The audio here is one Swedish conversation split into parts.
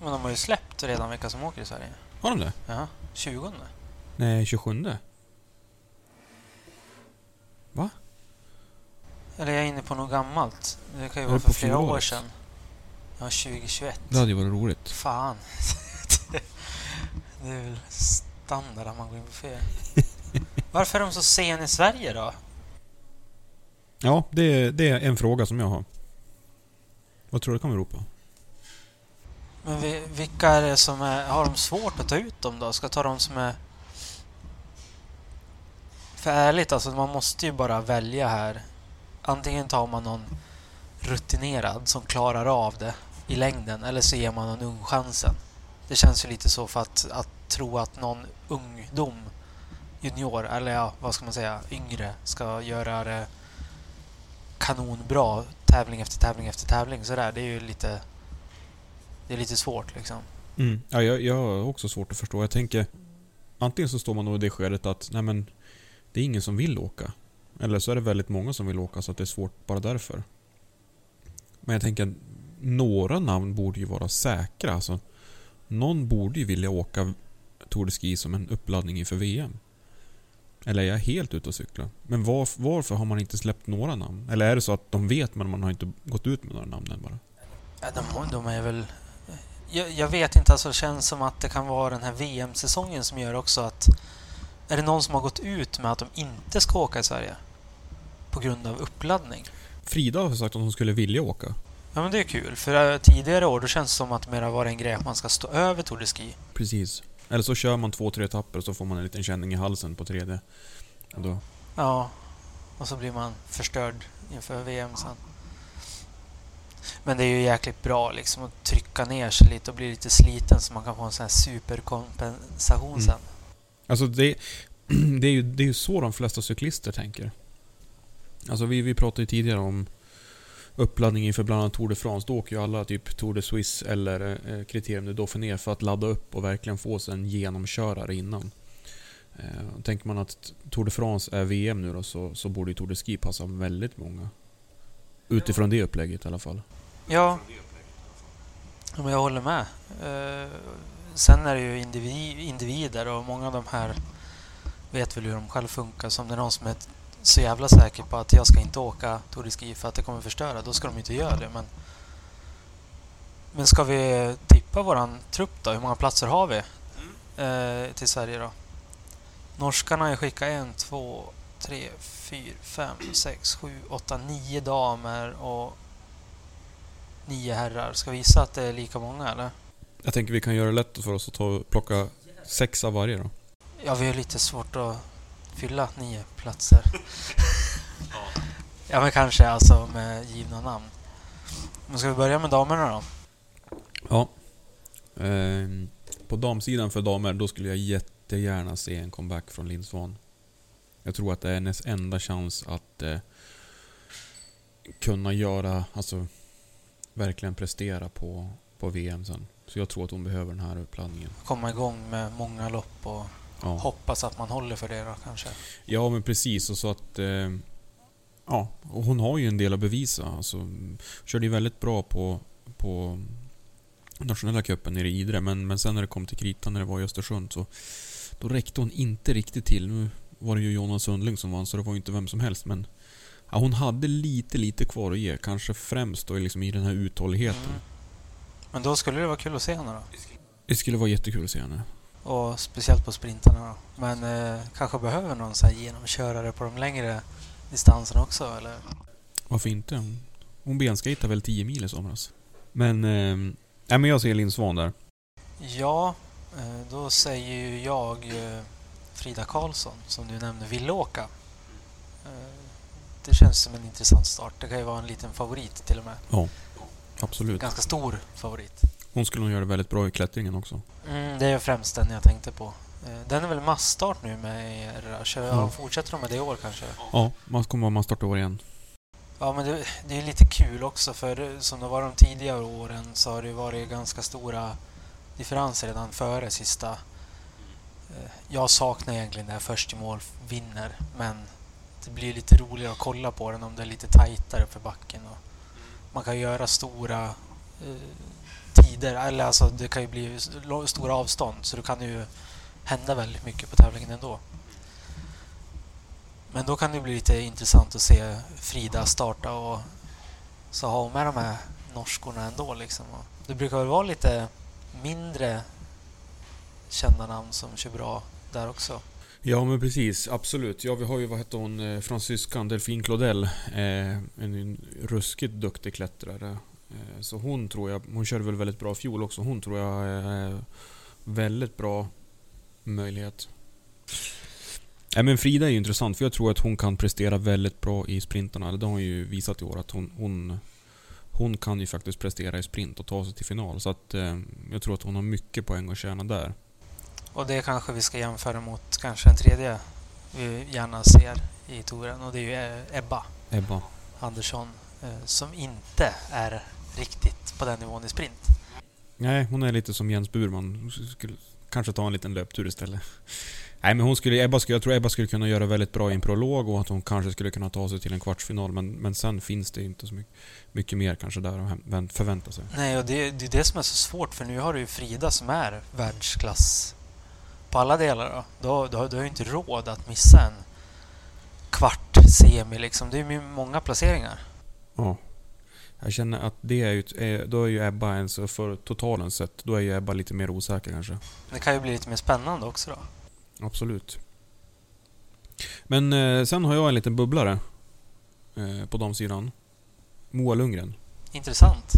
Men de har ju släppt redan vilka som åker i Sverige. Har de det? Ja, 20. Nej, 27. Va? Eller jag är inne på något gammalt. Det kan ju Var vara för flera år sedan. Ja, 2021. Det hade ju varit roligt. Fan. det är väl standard att man går in på fel. Varför är de så sen i Sverige då? Ja, det är, det är en fråga som jag har. Vad tror du det kan bero på? Men vi, vilka är det som är... Har de svårt att ta ut dem då? Ska ta de som är... För ärligt alltså, man måste ju bara välja här. Antingen tar man någon rutinerad som klarar av det i längden eller så ger man någon ung chansen. Det känns ju lite så för att, att tro att någon ungdom, junior, eller ja, vad ska man säga, yngre ska göra det kanonbra tävling efter tävling efter tävling sådär. Det är ju lite... Det är lite svårt liksom. Mm. Ja, jag, jag har också svårt att förstå. Jag tänker... Antingen så står man nog i det skedet att nej men, det är ingen som vill åka. Eller så är det väldigt många som vill åka så att det är svårt bara därför. Men jag tänker, några namn borde ju vara säkra. Alltså, någon borde ju vilja åka Tour de Ski som en uppladdning inför VM. Eller är jag helt ute och cyklar? Men var, varför har man inte släppt några namn? Eller är det så att de vet men man har inte gått ut med några namn än bara? Ja, de, de är väl... Jag, jag vet inte, alltså det känns som att det kan vara den här VM-säsongen som gör också att... Är det någon som har gått ut med att de inte ska åka i Sverige? På grund av uppladdning? Frida har sagt att hon skulle vilja åka. Ja men det är kul, för äh, tidigare år då känns det som att det mer var en grej att man ska stå över Tour de Ski. Precis. Eller så kör man två, tre etapper och så får man en liten känning i halsen på tredje. Och då, Ja, och så blir man förstörd inför VM sen. Men det är ju jäkligt bra liksom att trycka ner sig lite och bli lite sliten så man kan få en sån här superkompensation Mm. sen. alltså det, det, är ju, det är ju så de flesta cyklister tänker. Alltså vi, vi pratade ju tidigare om uppladdning inför bland annat Tour de France. Då åker ju alla typ Tour de Suisse eller eh, Kriterium de Dauphiné för att ladda upp och verkligen få sig en genomkörare innan. Eh, tänker man att Tour de France är VM nu då så, så borde ju Tour de Ski passa väldigt många. Utifrån det upplägget i alla fall. Ja, Ja, men jag håller med. Eh, sen är det ju individ, individer och många av de här vet väl hur de själv funkar. Så om det är någon som är så jävla säker på att jag ska inte åka Tour de Ski för att det kommer förstöra, då ska de inte göra det. Men, men ska vi tippa våran trupp då? Hur många platser har vi eh, till Sverige då? Norskarna har ju skickat en, två, tre, fyra, fem, sex, sju, åtta, nio damer och nio herrar. Ska vi gissa att det är lika många eller? Jag tänker vi kan göra det lätt för oss att ta plocka sex av varje då. Ja, vi har lite svårt att fylla nio platser. ja, men kanske alltså med givna namn. Men ska vi börja med damerna då? Ja. Ehm, på damsidan för damer, då skulle jag jättegärna se en comeback från Linn Svan. Jag tror att det är hennes enda chans att eh, kunna göra, alltså verkligen prestera på, på VM sen. Så jag tror att hon behöver den här uppladdningen. Komma igång med många lopp och Ja. hoppas att man håller för det då kanske. Ja, men precis. Och så att... Eh, ja, och hon har ju en del att bevisa. Alltså, körde ju väldigt bra på, på nationella cupen nere i Idre. Men, men sen när det kom till kritan när det var i Östersund så då räckte hon inte riktigt till. Nu var det ju Jonna Sundling som vann så det var ju inte vem som helst. Men ja, hon hade lite, lite kvar att ge. Kanske främst då liksom i den här uthålligheten. Mm. Men då skulle det vara kul att se henne då. Det skulle vara jättekul att se henne. Och speciellt på sprintarna då. Men eh, kanske behöver någon så här genomkörare på de längre distanserna också eller? Varför inte? Hon, benskejtade väl 10 mil i somras. Men... Eh, nej, men jag ser Linn Svan där. Ja, eh, då säger ju jag eh, Frida Karlsson som du nämnde ville åka. Eh, Det känns som en intressant start. Det kan ju vara en liten favorit till och med. Absolut. Ganska stor favorit. Hon skulle nog göra det väldigt bra i klättringen också. Mm, det är främst den jag tänkte på. Eh, Den är väl massstart nu med er? Kör, Ja. Fortsätter de med det i år kanske? Ja, man kommer vara man startar år igen. Ja, men det, det är lite kul också för det- som det var de tidigare åren så har det varit ganska stora differenser redan före sista. Eh, Jag saknar egentligen det här först i mål vinner, men det blir lite roligare att kolla på den om det är lite tajtare för backen. Och man kan göra stora eh, tider, eller alltså det kan ju bli stora avstånd så det kan ju hända väldigt mycket på tävlingen ändå. Men då kan det bli lite intressant att se Frida starta och så har hon med de här norskorna ändå liksom. Det brukar väl vara lite mindre kända namn som kör bra där också. Ja, men precis. Absolut. Ja, vi har ju, vad heter hon, eh, fransyskan Delphine Claudel. Eh, en, ruskigt duktig klättrare. Eh, så hon tror jag, hon körde väl väldigt bra i fjol också. Hon tror jag är väldigt bra möjlighet. Nej, men Frida är ju intressant för jag tror att hon kan prestera väldigt bra i sprintarna. Det har hon ju visat i år att hon, hon, hon kan ju faktiskt prestera i sprint och ta sig till final. Så att eh, jag tror att hon har mycket poäng att tjäna där. Och det kanske vi ska jämföra mot kanske en tredje vi gärna ser i touren och det är ju eh, Ebba Ebba. Andersson eh, som inte är riktigt på den nivån i sprint. Nej, hon är lite som Jens Burman. Hon skulle kanske ta en liten löptur istället. Nej, men hon skulle, Ebba skulle, jag tror Ebba skulle kunna göra väldigt bra i en prolog och att hon kanske skulle kunna ta sig till en kvartsfinal. Men, men sen finns det inte så mycket, mycket mer kanske där att förvänta sig. Nej, och det, det är det som är så svårt för nu har du ju Frida som är världsklass på alla delar. Då. Då, då, då har du inte råd att missa en kvart semi liksom. Det är ju många placeringar. Ja. Jag känner att det är ju, är- då är ju Ebba, en så för totalen sett, då är ju Ebba lite mer osäker kanske. Det kan ju bli lite mer spännande också då. Absolut. Men eh, sen har jag en liten bubblare. Eh, på damsidan. Moa Lundgren. Intressant.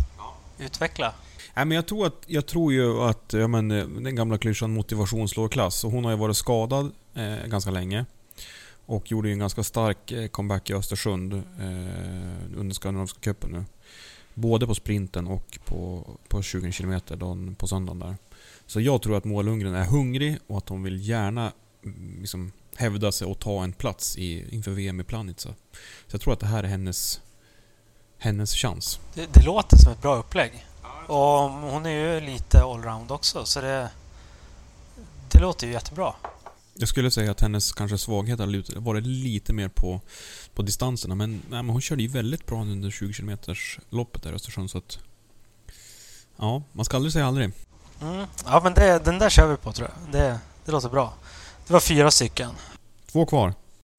Utveckla. Nej, men jag, tror att, jag tror ju att ja, men, eh, den gamla klyschan motivation slår klass. Och hon har ju varit skadad eh, ganska länge. Och gjorde ju en ganska stark eh, comeback i Östersund eh, under Skandinaviska cupen nu. Både på sprinten och på, på 20 km dagen på söndagen där. Så jag tror att Moa Lundgren är hungrig och att hon vill gärna mm, liksom, hävda sig och ta en plats i, inför VM i Planica. Så jag tror att det här är hennes, hennes chans. Det, det låter som ett bra upplägg. Och hon är ju lite allround också så det, det låter ju jättebra. Jag skulle säga att hennes kanske svaghet har varit lite mer på, på distanserna. Men, nej, men hon körde ju väldigt bra under 20 km loppet där i Östersund. Så att, ja, man ska aldrig säga aldrig. Mm. Ja men det, den där kör vi på tror jag. Det, det låter bra. Det var fyra stycken. Två kvar.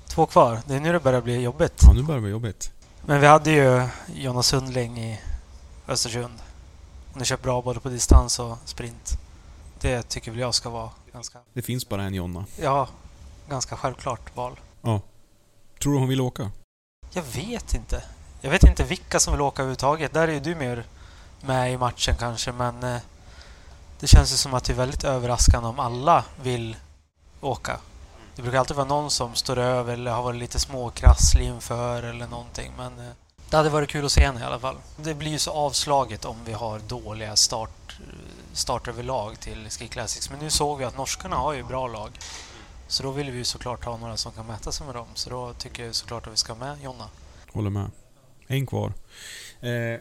Två kvar. Det är nu det börjar bli jobbigt. Ja, nu börjar det bli jobbigt. Men vi hade ju Jonas Sundling i Östersund. Hon har kört bra både på distans och sprint. Det tycker väl jag ska vara ganska, Det finns bara en Jonna. ja, ganska självklart val. Tror du hon vill åka? Jag vet inte. Jag vet inte vilka som vill åka överhuvudtaget. Där är ju du mer med i matchen kanske, men eh, det känns ju som att det är väldigt överraskande om alla vill åka. Det brukar alltid vara någon som står över eller har varit lite småkrasslig inför eller någonting, men eh, det hade varit kul att se henne i alla fall. Det blir ju så avslaget om vi har dåliga start, överlag till Ski Classics, men nu såg vi att norskarna har ju bra lag. Så då vill vi ju såklart ha några som kan mäta sig med dem. Så då tycker jag såklart att vi ska ha med Jonna. Håller med. En kvar. Eh,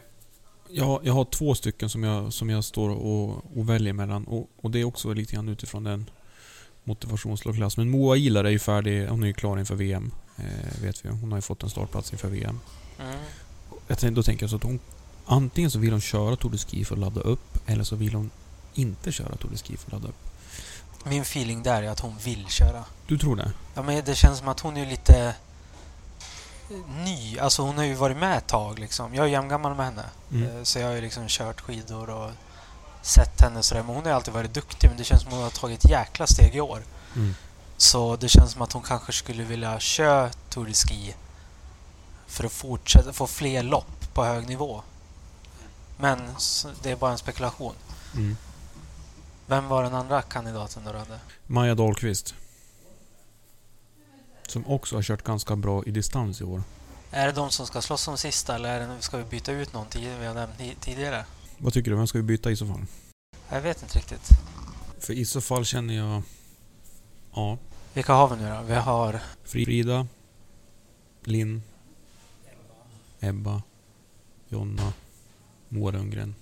Jag, jag har två stycken som jag, som jag står och, och väljer mellan. Och, och det är också lite grann utifrån den motivationslågklass. Men Moa Ilar är ju färdig. Hon är ju klar inför VM. Eh, vet vi. Hon har ju fått en startplats inför VM. Mm. Jag då tänker jag så att hon... Antingen så vill hon köra Tour de Ski för att ladda upp. Eller så vill hon inte köra Tour de Ski för att ladda upp. Min feeling där är att hon vill köra. Du tror det? Ja, men det känns som att hon är lite ny. Alltså hon har ju varit med ett tag liksom. Jag är jämngammal med henne. Mm. Eh, Så jag har ju liksom kört skidor och sett henne sådär. Men hon har alltid varit duktig. Men det känns som att hon har tagit ett jäkla steg i år. Mm. Så det känns som att hon kanske skulle vilja köra Tour de Ski för att fortsätta få fler lopp på hög nivå. Men det är bara en spekulation. Mm. Vem var den andra kandidaten du hade? Maja Dahlqvist. Som också har kört ganska bra i distans i år. Är det de som ska slåss om sista eller är det, ska vi byta ut någon vi har nämnt ti- tidigare? Vad tycker du? Vem ska vi byta i så fall? Jag vet inte riktigt. För i så fall känner jag... Ja. Vilka har vi nu då? Vi har... Frida. Linn. Ebba. Jonna. Moa Lundgren.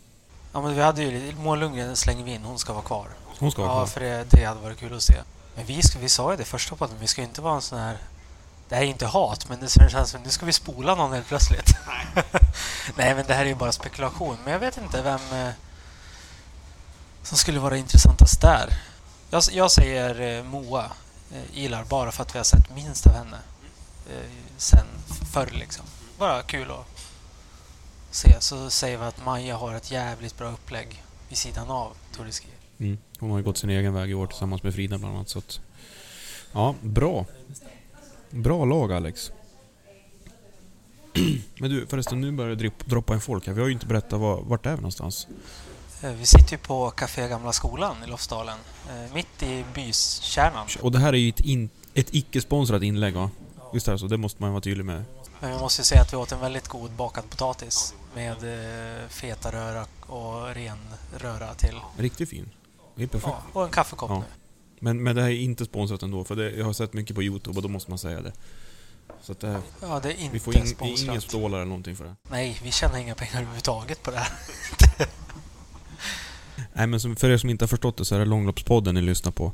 Ja men vi hade ju Moa Lundgren slänger vi in, hon ska vara kvar. Hon ska vara Ja, kvar. för det, det hade varit kul att se. Men vi, ska, vi sa ju det första podden, vi ska inte vara en sån här... Det här är inte hat, men det känns som nu ska vi spola någon helt plötsligt. Nej, men det här är ju bara spekulation. Men jag vet inte vem eh, som skulle vara intressantast där. Jag, jag säger eh, Moa eh, Ilar bara för att vi har sett minst av henne eh, sen förr liksom. Bara kul att se. Så säger vi att Maja har ett jävligt bra upplägg vid sidan av Tour de Ski. Mm. Hon har ju gått sin egen väg i år tillsammans med Frida bland annat. Så att, ja, bra. Bra lag Alex. Men du förresten, nu börjar det droppa in folk här. Vi har ju inte berättat var, vart är vi någonstans. Eh, Vi sitter ju på Café Gamla Skolan i Lofsdalen. eh, Mitt i byskärnan. Och det här är ju ett, in, ett icke-sponsrat inlägg va? Är det så? Det måste man vara tydlig med. Men vi måste ju säga att vi åt en väldigt god bakad potatis med eh, fetaröra och ren röra till. Riktigt fin. Det är perfekt. Ja, och en kaffekopp Ja. nu. Men, men det här är inte sponsrat ändå, för det, jag har sett mycket på Youtube och då måste man säga det. Så att det här, Ja, det är inte vi får in, sponsrat. ingen stålar eller någonting för det. Nej, vi tjänar inga pengar överhuvudtaget på det här. Nej men som, för er som inte har förstått det så är det Långloppspodden ni lyssnar på.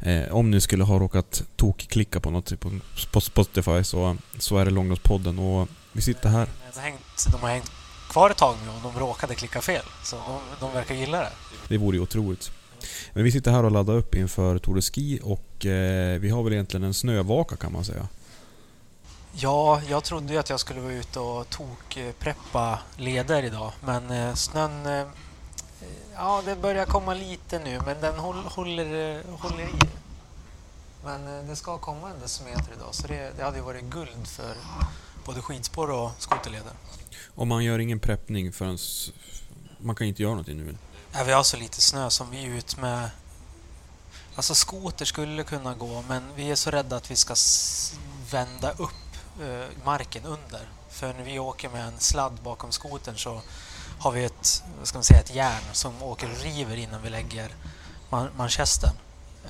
Eh, om ni skulle ha råkat tokklicka på något på, på Spotify så, så är det Långloppspodden och vi sitter här. De har hängt, de har hängt kvar ett tag nu och de råkade klicka fel. Så de, de verkar gilla det. Det vore ju otroligt. Men vi sitter här och laddar upp inför Tour de Ski och eh, vi har väl egentligen en snövaka kan man säga. Ja, jag trodde ju att jag skulle vara ute och tok-preppa leder idag. Men eh, snön... Ja, det börjar komma lite nu, men den håll, håller, håller i. Men eh, det ska komma en decimeter idag, så det, det hade ju varit guld för både skidspår och skoterleder. Och man gör ingen preppning förrän... Man kan inte göra någonting nu. Ja, vi har så lite snö som vi är ut med... Alltså skoter skulle kunna gå, men vi är så rädda att vi ska vända upp eh, marken under. För när vi åker med en sladd bakom skotern så har vi ett, vad ska man säga, ett järn som åker och river innan vi lägger man manchesten.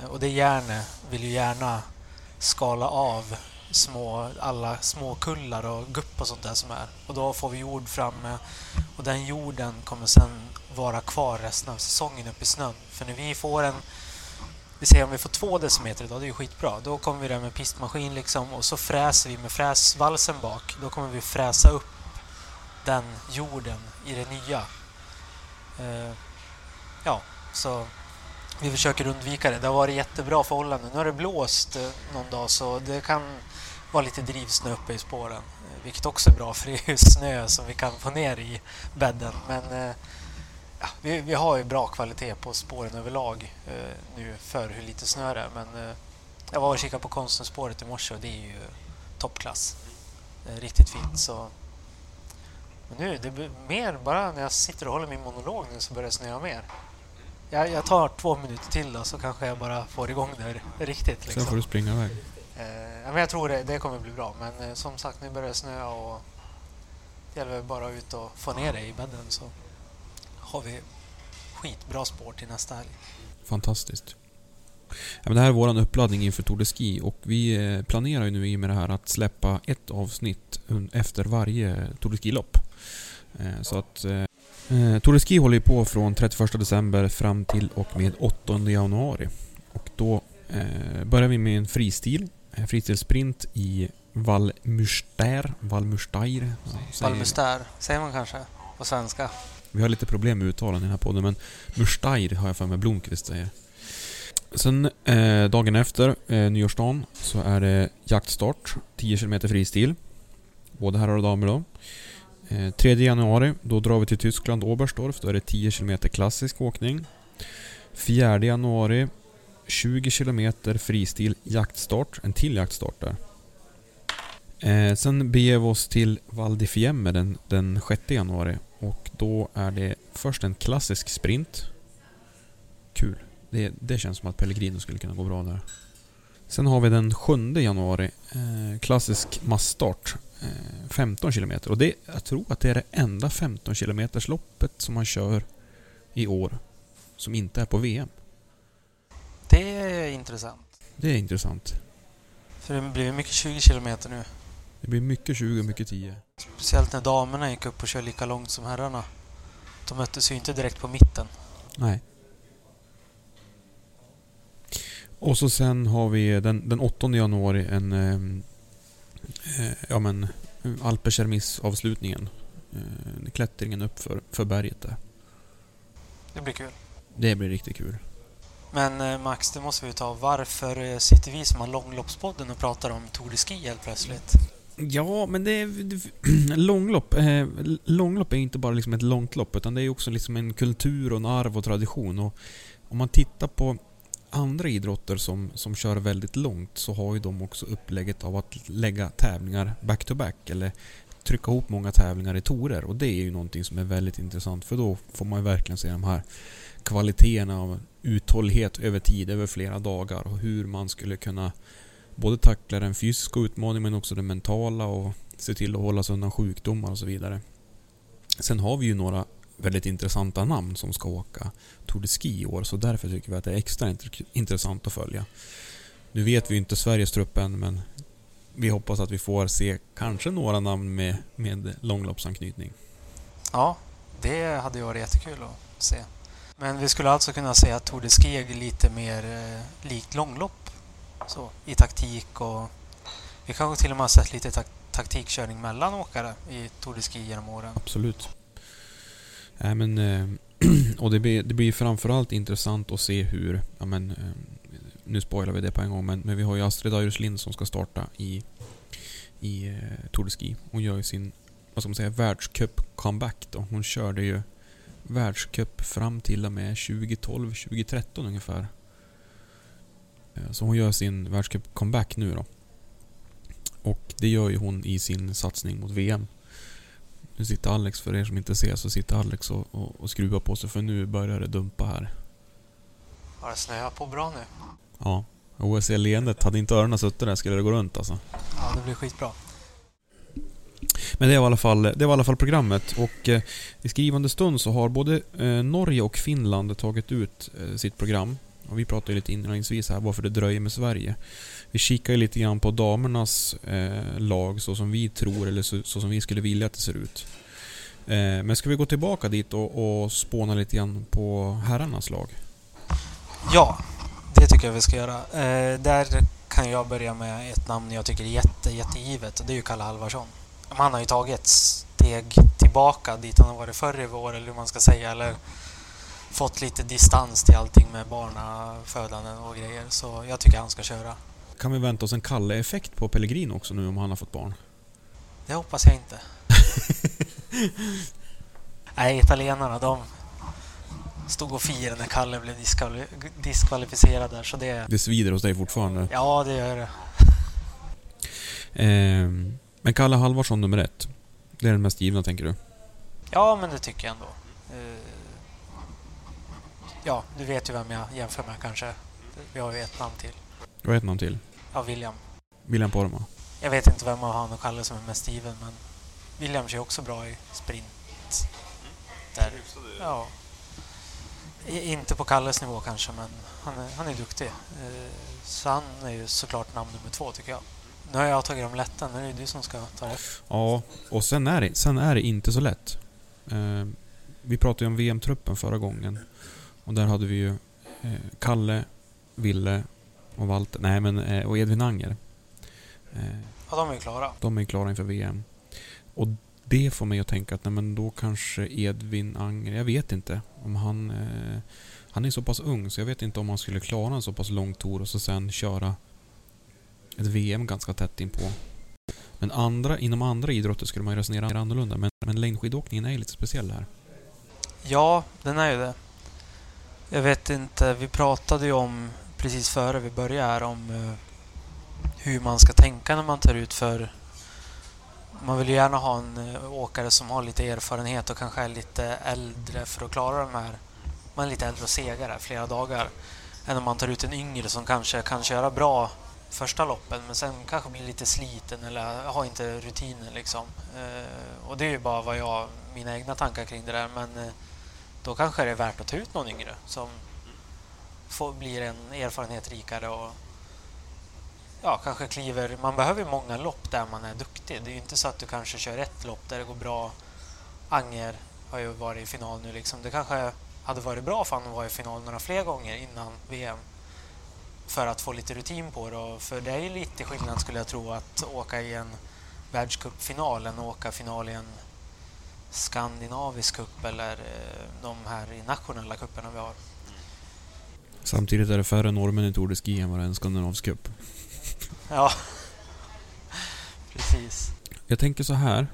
Eh, och det järnet vill ju gärna skala av små, alla små kullar och gupp och sånt där som är. Och då får vi jord framme och den jorden kommer sen vara kvar resten av säsongen uppe i snön. För när vi får en... Vi säger om vi får två decimeter idag, det är ju skitbra. Då kommer vi där med pistmaskin liksom och så fräser vi med fräsvalsen bak. Då kommer vi fräsa upp den jorden i det nya. Eh, ja, så vi försöker undvika det. Det har varit jättebra förhållanden. Nu har det blåst eh, någon dag så det kan vara lite drivsnö uppe i spåren. Eh, vilket också är bra för det är ju snö som vi kan få ner i bädden. Men eh, ja, vi, vi har ju bra kvalitet på spåren överlag eh, nu för hur lite snö det är. Men eh, jag var och kikade på Konstnärsspåret i morse och det är ju toppklass. Det är riktigt fint. Så. Nu, det blir mer bara när jag sitter och håller min monolog nu så börjar det snöa mer. Jag, jag tar två minuter till då så kanske jag bara får igång det riktigt. Liksom. Sen får du springa iväg. Eh, men jag tror det, det kommer bli bra. Men eh, som sagt, nu börjar det snöa och det gäller bara ut och få ner det i bädden så har vi skitbra spår till nästa helg. Fantastiskt. Ja, men det här är våran uppladdning inför Tour de Ski och vi eh, planerar ju nu i och med det här att släppa ett avsnitt efter varje Tour de Ski-lopp. Eh, Så att... eh, Eh, Tour Ski håller ju på från 31 december fram till och med 8 januari. Och då börjar vi med en fristil. En fristilsprint i Val Mürster. Val Mürsteir. Ja, säger- man kanske på svenska. Vi har lite problem med uttalen i den här podden, men Mürsteir har jag för mig Blomqvist säger. Sen eh, dagen efter, eh, nyårsdagen, så är det jaktstart. 10 km fristil. Både herrar och damer då. Eh, 3 januari, då drar vi till Tyskland, Oberstdorf. Då är det 10 km klassisk åkning. 4 januari, 20 km fristil jaktstart. En till jaktstart där. Eh, sen beger vi oss till Val di Fiemme den, den 6 januari. Och då är det först en klassisk sprint. Kul. Det, det känns som att Pellegrino skulle kunna gå bra där. Sen har vi den 7 januari. Eh, klassisk massstart. Eh, 15 km. Och det, jag tror att det är det enda 15 km loppet som man kör i år. Som inte är på VM. Det är intressant. Det är intressant. För det blir mycket 20 kilometer nu. Det blir mycket 20 och mycket 10. Speciellt när damerna gick upp och körde lika långt som herrarna. De möttes ju inte direkt på mitten. Nej. Och så sen har vi den, den 8 januari en... Eh, ja men... Alpekermiss-avslutningen. Eh, klättringen upp för, för berget där. Det blir kul. Det blir riktigt kul. Men eh, Max, det måste vi ta. Varför sitter vi som har långloppspodden och pratar om Tour de Ski helt plötsligt? Ja, men det är... långlopp. Eh, långlopp är inte bara liksom ett långt lopp, utan det är också liksom en kultur och en arv och tradition. Och om man tittar på andra idrotter som, som kör väldigt långt så har ju de också upplägget av att lägga tävlingar back-to-back eller trycka ihop många tävlingar i torer. Och det är ju någonting som är väldigt intressant för då får man ju verkligen se de här kvaliteterna av uthållighet över tid, över flera dagar och hur man skulle kunna både tackla den fysiska utmaningen men också den mentala och se till att hålla sig undan sjukdomar och så vidare. Sen har vi ju några väldigt intressanta namn som ska åka Tour de Ski i år så därför tycker vi att det är extra int- intressant att följa. Nu vet vi inte Sveriges trupp än men vi hoppas att vi får se kanske några namn med, med långloppsanknytning. Ja, det hade ju varit jättekul att se. Men vi skulle alltså kunna säga att Tour de Ski är lite mer eh, likt långlopp. Så, i taktik och... Vi kanske till och med har sett lite tak- taktikkörning mellan åkare i Tour de Ski genom åren. Absolut. Nej, men, eh, och det blir, det blir framförallt intressant att se hur, ja, men, eh, nu spoilar vi det på en gång, men, men vi har ju Astrid Ayerslind som ska starta i, i eh, Tour de Ski. Hon gör ju sin, vad ska man säga, världscup-comeback då. Hon körde ju världscup fram till och med 2012-2013 ungefär. Så hon gör sin världscup-comeback nu då. Och det gör ju hon i sin satsning mot VM. Nu sitter Alex, för er som inte ser, så sitter Alex och, och, och skruvar på sig för nu börjar det dumpa här. Har det snöat på bra nu? Ja. OSC-leendet, hade inte öronen suttit där skulle det gå runt alltså. Ja, det blir skitbra. Men det var i alla fall, det var i alla fall programmet och eh, i skrivande stund så har både eh, Norge och Finland tagit ut eh, sitt program. Och vi pratade ju lite inledningsvis här varför det dröjer med Sverige. Vi kikar ju lite grann på damernas eh, lag så som vi tror eller så, så som vi skulle vilja att det ser ut. Eh, men ska vi gå tillbaka dit och, och spåna lite grann på herrarnas lag? Ja, det tycker jag vi ska göra. Eh, där kan jag börja med ett namn jag tycker är jätte, jättegivet och det är ju Kalle Halvarsson. Han har ju tagit ett steg tillbaka dit han har varit förr i vår eller hur man ska säga eller fått lite distans till allting med barnafödanden och grejer så jag tycker han ska köra. Kan vi vänta oss en Kalle-effekt på Pellegrino också nu om han har fått barn? Det hoppas jag inte. Nej, italienarna de stod och firade när Kalle blev diskvali- diskvalificerad där så det... Det svider hos dig fortfarande. Ja, det gör det. Ehm, men Kalle Halvarsson nummer ett. Det är den mest givna tänker du? Ja, men det tycker jag ändå. Eh, Ja, du vet ju vem jag jämför med kanske. Vi har ju ett namn till. Vad heter någon till? Ja, William. William Poromaa. Jag vet inte vem av han och Kalle som är mest given, men William kör också bra i sprint. Där. Ja. Inte på Kalles nivå kanske, men han är, han är duktig. Eh, Så han är ju såklart namn nummer två, tycker jag. Nu har jag tagit dem lätta, nu är det du som ska ta det. Ja, och sen är det, sen är det inte så lätt. Ehm, vi pratade ju om VM-truppen förra gången. Och där hade vi ju eh, Kalle, Ville och Walter, nej men eh, och Edvin Anger. Eh, Ja, de är ju klara. de är ju klara inför VM. Och det får mig att tänka att nej, men då kanske Edvin Anger, jag vet inte om han... Eh, han är så pass ung så jag vet inte om han skulle klara en så pass lång tour och så sen köra ett VM ganska tätt inpå. Men andra, inom andra idrotter skulle man ju resonera annorlunda. Men, men längdskidåkningen är ju lite speciell här. Ja, den är ju det. Jag vet inte, vi pratade ju om precis före vi började här om eh, hur man ska tänka när man tar ut för... Man vill ju gärna ha en eh, åkare som har lite erfarenhet och kanske är lite äldre för att klara de här... Man är lite äldre och segare flera dagar. Än om man tar ut en yngre som kanske kan köra bra första loppen men sen kanske blir lite sliten eller har inte rutinen liksom. Eh, och det är ju bara vad jag, mina egna tankar kring det där men då kanske det är värt att ta ut någon yngre som får, blir en erfarenhet rikare och ja, kanske kliver... Man behöver ju många lopp där man är duktig. Det är ju inte så att du kanske kör ett lopp där det går bra. Anger har ju varit i final nu liksom. Det kanske hade varit bra för honom att vara i final några fler gånger innan VM för att få lite rutin på det. Och för det är ju lite skillnad skulle jag tro att åka i en världscupfinal än att åka final i en skandinavisk cup eller eh, de här i nationella cuperna vi har. Samtidigt är det färre norrmän i Tour de Ski än vad det är en skandinavisk cup. Ja, precis. Jag tänker så här.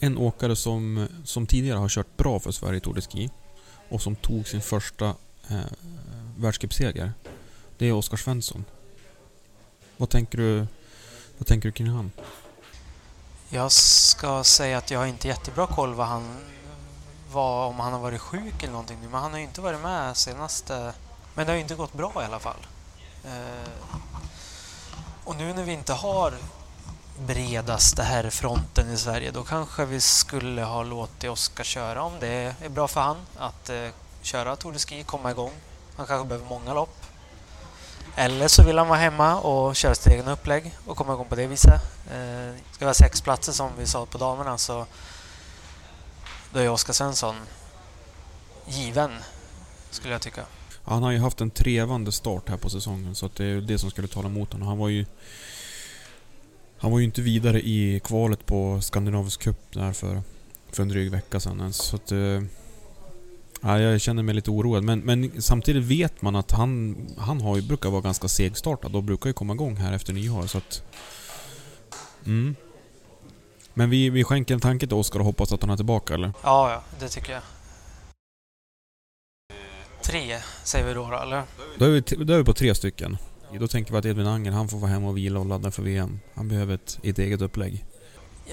En åkare som, som tidigare har kört bra för Sverige i Tour de Ski och som tog sin första eh, världscupseger. Det är Oskar Svensson. Vad tänker du, vad tänker du kring han? Jag ska säga att jag har inte jättebra koll vad han var, om han har varit sjuk eller någonting nu, men han har ju inte varit med senaste... Men det har ju inte gått bra i alla fall. Eh, och nu när vi inte har bredaste här fronten i Sverige, då kanske vi skulle ha låtit Oskar köra om det är bra för han att eh, köra Tour de Ski, komma igång. Han kanske behöver många lopp. Eller så vill han vara hemma och köra sitt egna upplägg och komma igång på det viset. Eh, ska vi ha sex platser som vi sa på damerna så då är Oskar Svensson given, skulle jag tycka. Han har ju haft en trevande start här på säsongen så att det är det som skulle tala emot honom. Han var ju... Han var ju inte vidare i kvalet på Skandinavisk Cup där för, för en dryg vecka sedan ens. Så att... Eh, ja, jag känner mig lite oroad. Men, men samtidigt vet man att han, han har ju, brukar vara ganska segstartad och brukar ju komma igång här efter nyår så att... Mm. Men vi, vi skänker en tanke till Oskar och hoppas att han är tillbaka eller? Ja, ja, det tycker jag. Tre säger vi då, då eller? Då är, vi, då är vi på tre stycken. Då tänker vi att Edvin Anger, han får vara hemma och vila och ladda för VM. Han behöver ett, ett eget upplägg.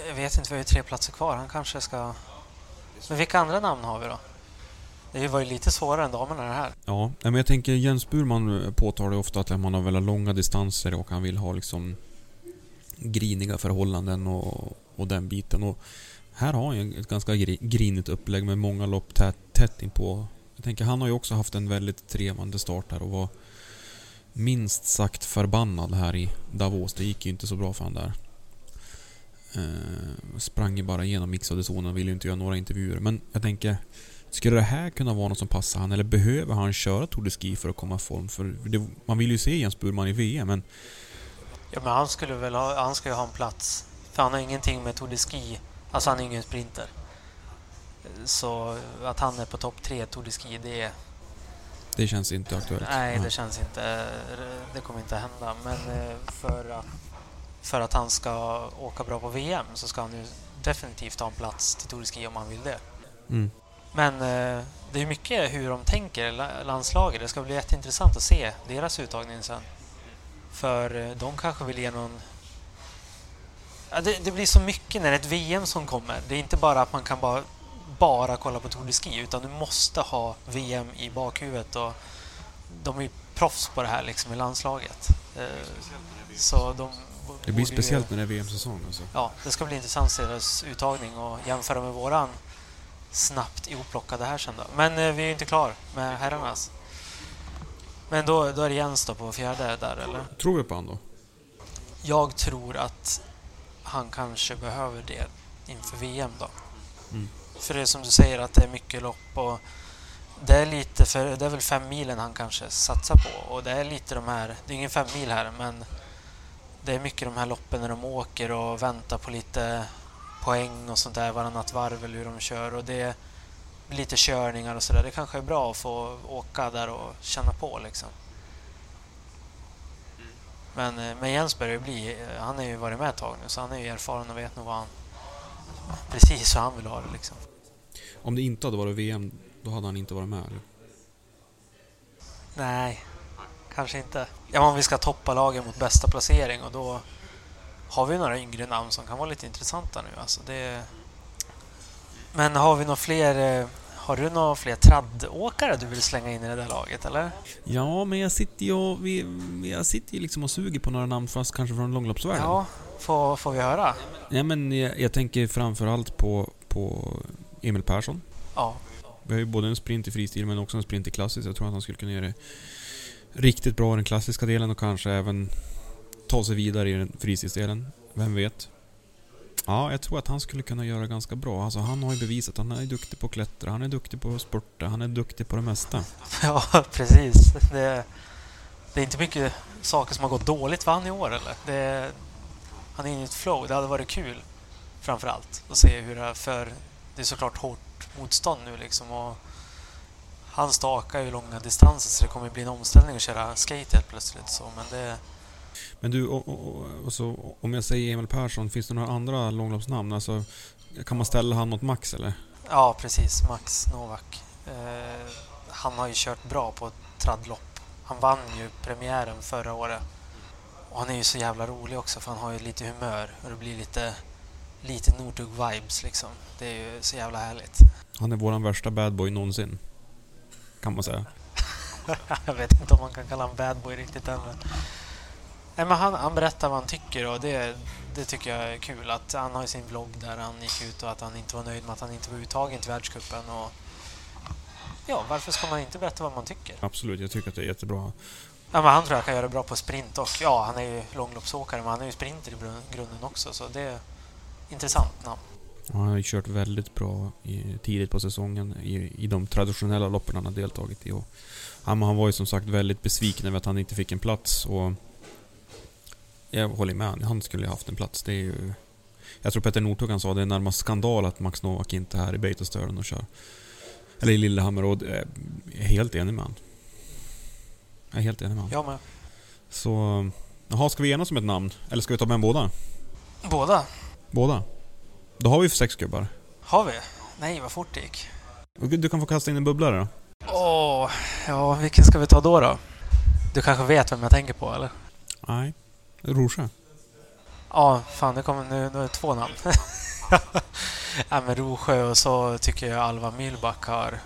Jag vet inte, vi har ju tre platser kvar. Han kanske ska... Men vilka andra namn har vi då? Det var ju lite svårare än damerna det här. Ja, men jag tänker Jens Burman eh, påtalar ju ofta att man har väldigt långa distanser och han vill ha liksom griniga förhållanden och, och den biten. Och här har han ju ett ganska grinigt upplägg med många lopp tätt, tätt inpå. Jag tänker, han har ju också haft en väldigt trevande start här och var minst sagt förbannad här i Davos. Det gick ju inte så bra för han där. Eh, sprang ju bara igenom mixade zonen och ville ju inte göra några intervjuer. Men jag tänker, skulle det här kunna vara något som passar han? Eller behöver han köra Tour de Ski för att komma i form? För det, man vill ju se Jens Burman i VM, men Ja, men han skulle väl ha, han ska ju ha en plats. För han har ingenting med Tour de Ski. Alltså han är ingen sprinter. Så att han är på topp tre Tour de Ski, det är... det känns inte aktuellt. Nej, det känns inte... Det kommer inte hända. Men eh, för att, för att han ska åka bra på VM så ska han ju definitivt ha en plats till Tour de Ski om han vill det. Mm. Men eh, det är mycket hur de tänker, la- landslaget. Det ska bli jätteintressant att se deras uttagning sen. För eh, de kanske vill ge någon... Ja, det, det blir så mycket när det är ett VM som kommer. Det är inte bara att man kan bara, bara kolla på Tour de Ski utan du måste ha VM i bakhuvudet. Och de är ju proffs på det här liksom i landslaget. Eh, så de Det blir speciellt när det är VM-säsong alltså. Ja, det ska bli intressant att se deras uttagning och jämföra med våran snabbt ihop-plockade här sen då. Men eh, vi är inte klar med herrarnas. Men då, då är det Jens då på fjärde där, eller? Tror vi på han då? Jag tror att han kanske behöver det inför VM då. Mm. För det är som du säger att det är mycket lopp och det är lite för, det är väl fem milen han kanske satsar på och det är lite de här, det är ingen fem mil här men det är mycket de här loppen när de åker och väntar på lite poäng och sånt där varannat varv eller hur de kör och det lite körningar och sådär. Det kanske är bra att få åka där och känna på liksom. Men, eh, men Jens börjar ju bli, eh, han har ju varit med ett tag nu så han är ju erfaren och vet nog vad han, precis hur han vill ha det liksom. Om det inte hade varit VM, då hade han inte varit med eller? Nej, kanske inte. Ja, om vi ska toppa lagen mot bästa placering och då har vi några yngre namn som kan vara lite intressanta nu. Alltså det... Men har vi några fler... Har du några fler traddåkare du vill slänga in i det där laget eller? Ja, men jag sitter ju och, vi, jag sitter ju liksom och suger på några namn fast kanske från långloppsvärlden. Ja, får, får vi höra? Ja, men jag, jag tänker framförallt på, på Emil Persson. Ja, Vi har ju både en sprint i fristil men också en sprint i klassiskt. Jag tror att han skulle kunna göra det riktigt bra i den klassiska delen och kanske även ta sig vidare i den fristilsdelen. Vem vet? Ja, jag tror att han skulle kunna göra ganska bra. Alltså han har ju bevisat att han är duktig på att klättra, han är duktig på att spurta, han är duktig på det mesta. ja precis. Det, det är inte mycket saker som har gått dåligt för han i år eller? Det, han är inne i ett flow. Det hade varit kul framför allt att se hur det är för det är såklart hårt motstånd nu liksom och han stakar ju långa distanser så det kommer bli en omställning att köra skate helt plötsligt så men det men du, och, och, och, så, om jag säger Emil Persson, finns det några andra långloppsnamn? Alltså, kan man ställa han mot Max eller? Ja, precis. Max Novak. Eh, han har ju kört bra på ett traddlopp. Han vann ju premiären förra året. Och han är ju så jävla rolig också för han har ju lite humör och det blir lite, lite Northug-vibes liksom. Det är ju så jävla härligt. Han är våran värsta badboy någonsin. Kan man säga. Jag vet inte om man kan kalla honom badboy riktigt än. Men... Nej, men han, han berättar vad han tycker och det, det tycker jag är kul. Att han har ju sin vlogg där han gick ut och att han inte var nöjd med att han inte var uttagen till världscupen. Och... Ja, varför ska man inte berätta vad man tycker? Absolut, jag tycker att det är jättebra. Ja, men han tror jag kan göra bra på sprint och ja, han är ju långloppsåkare men han är ju sprinter i grunden också så det är intressant namn. Och Han har ju kört väldigt bra i, tidigt på säsongen i, i de traditionella loppen han har deltagit i. Och, ja, men han var ju som sagt väldigt besviken över att han inte fick en plats och jag håller med. Han skulle ju haft en plats. Det är ju... Jag tror Petter Northug han sa det är närmast skandal att Max Novak inte är här i Beitostören och kör. Eller i Lillehammer och eh, jag är helt enig med han. Jag är helt enig med han. Jag med. Så... Jaha, ska vi enas om ett namn? Eller ska vi ta med båda? Båda. Båda? Då har vi sex gubbar. Har vi? Nej, vad fort det gick. Du kan få kasta in en bubblare då. Åh, ja, vilken ska vi ta då då? Du kanske vet vem jag tänker på eller? Nej. Rosha. Ja, fan det kommer nu, nu är det två namn. ja, men Rosjö och så tycker jag Alva Myhlback har...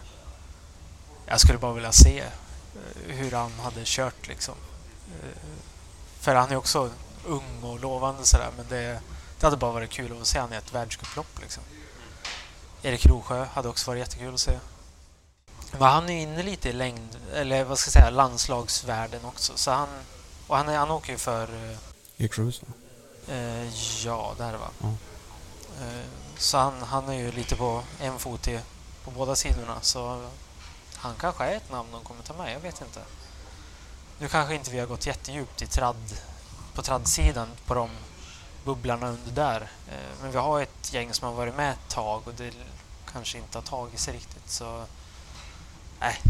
Jag skulle bara vilja se eh, hur han hade kört liksom. Eh, för han är också ung och lovande sådär men det, det hade bara varit kul att få se han i ett världscuplopp liksom. Erik Rosjö hade också varit jättekul att se. Men han är inne lite i längd, eller vad ska jag säga, landslagsvärlden också. Så han, och han, han åker ju för eh, Eksjöhus va? Eh, ja, där va. Ja. Eh, så han, han är ju lite på en fot i, på båda sidorna. Så han kanske är ett namn de kommer ta med. Jag vet inte. Nu kanske inte vi har gått jättedjupt i tradd, på traddsidan på de bubblarna under där. Eh, men vi har ett gäng som har varit med ett tag och det kanske inte har tagit sig riktigt. Så nej,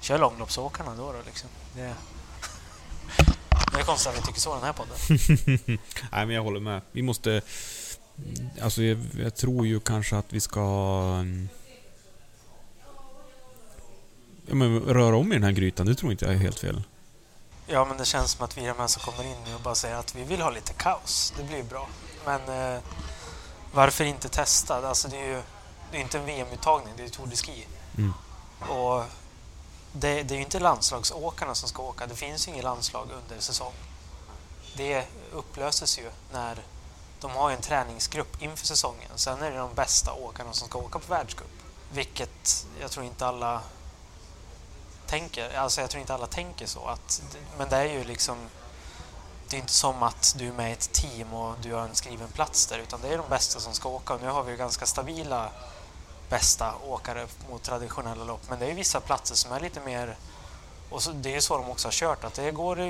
kör långloppsåkarna då. då liksom. det, det är konstigt att vi tycker så den här podden. Nej men jag håller med. Vi måste... Alltså jag, jag tror ju kanske att vi ska... mm, Ja, men röra om i den här grytan, det tror inte jag är helt fel. Ja, men det känns som att vi är de här som kommer in nu och bara säger att vi vill ha lite kaos. Det blir bra. Men eh, varför inte testa? Alltså, det är ju det är inte en VM-uttagning, det är ju Tour de Ski. Mm. Och det, det är ju inte landslagsåkarna som ska åka. Det finns ju inget landslag under säsong. Det upplöses ju när de har en träningsgrupp inför säsongen. Sen är det de bästa åkarna som ska åka på världscup. Vilket jag tror inte alla tänker. Alltså jag tror inte alla tänker så. Att, men det är ju liksom det är inte som att du är med i ett team och du har en skriven plats där utan det är de bästa som ska åka och nu har vi ju ganska stabila bästa åkare mot traditionella lopp. Men det är vissa platser som är lite mer... Och så, det är så de också har kört, att det går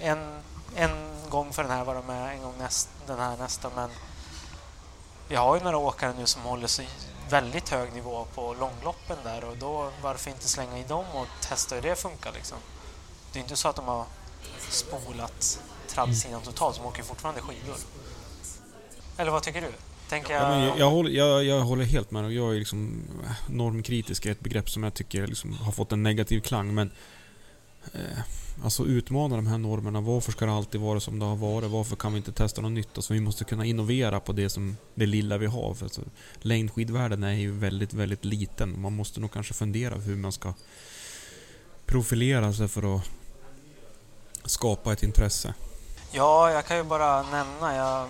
en, en gång för den här var de med, en gång näst, den här nästa. Men vi har ju några åkare nu som håller sig väldigt hög nivå på långloppen där och då varför inte slänga i dem och testa hur det funkar liksom. Det är inte så att de har spolat tradsidan totalt, de åker fortfarande skidor. Eller vad tycker du? Tänker jag... Ja, men jag, jag, håller, jag, jag håller helt med. Jag är liksom normkritisk är ett begrepp som jag tycker liksom har fått en negativ klang. Men eh, alltså utmana de här normerna. Varför ska det alltid vara som det har varit? Varför kan vi inte testa något nytt? Alltså, vi måste kunna innovera på det, som, det lilla vi har. För alltså, längdskidvärlden är ju väldigt, väldigt liten. Man måste nog kanske fundera hur man ska profilera sig för att skapa ett intresse. Ja, jag kan ju bara nämna. Jag,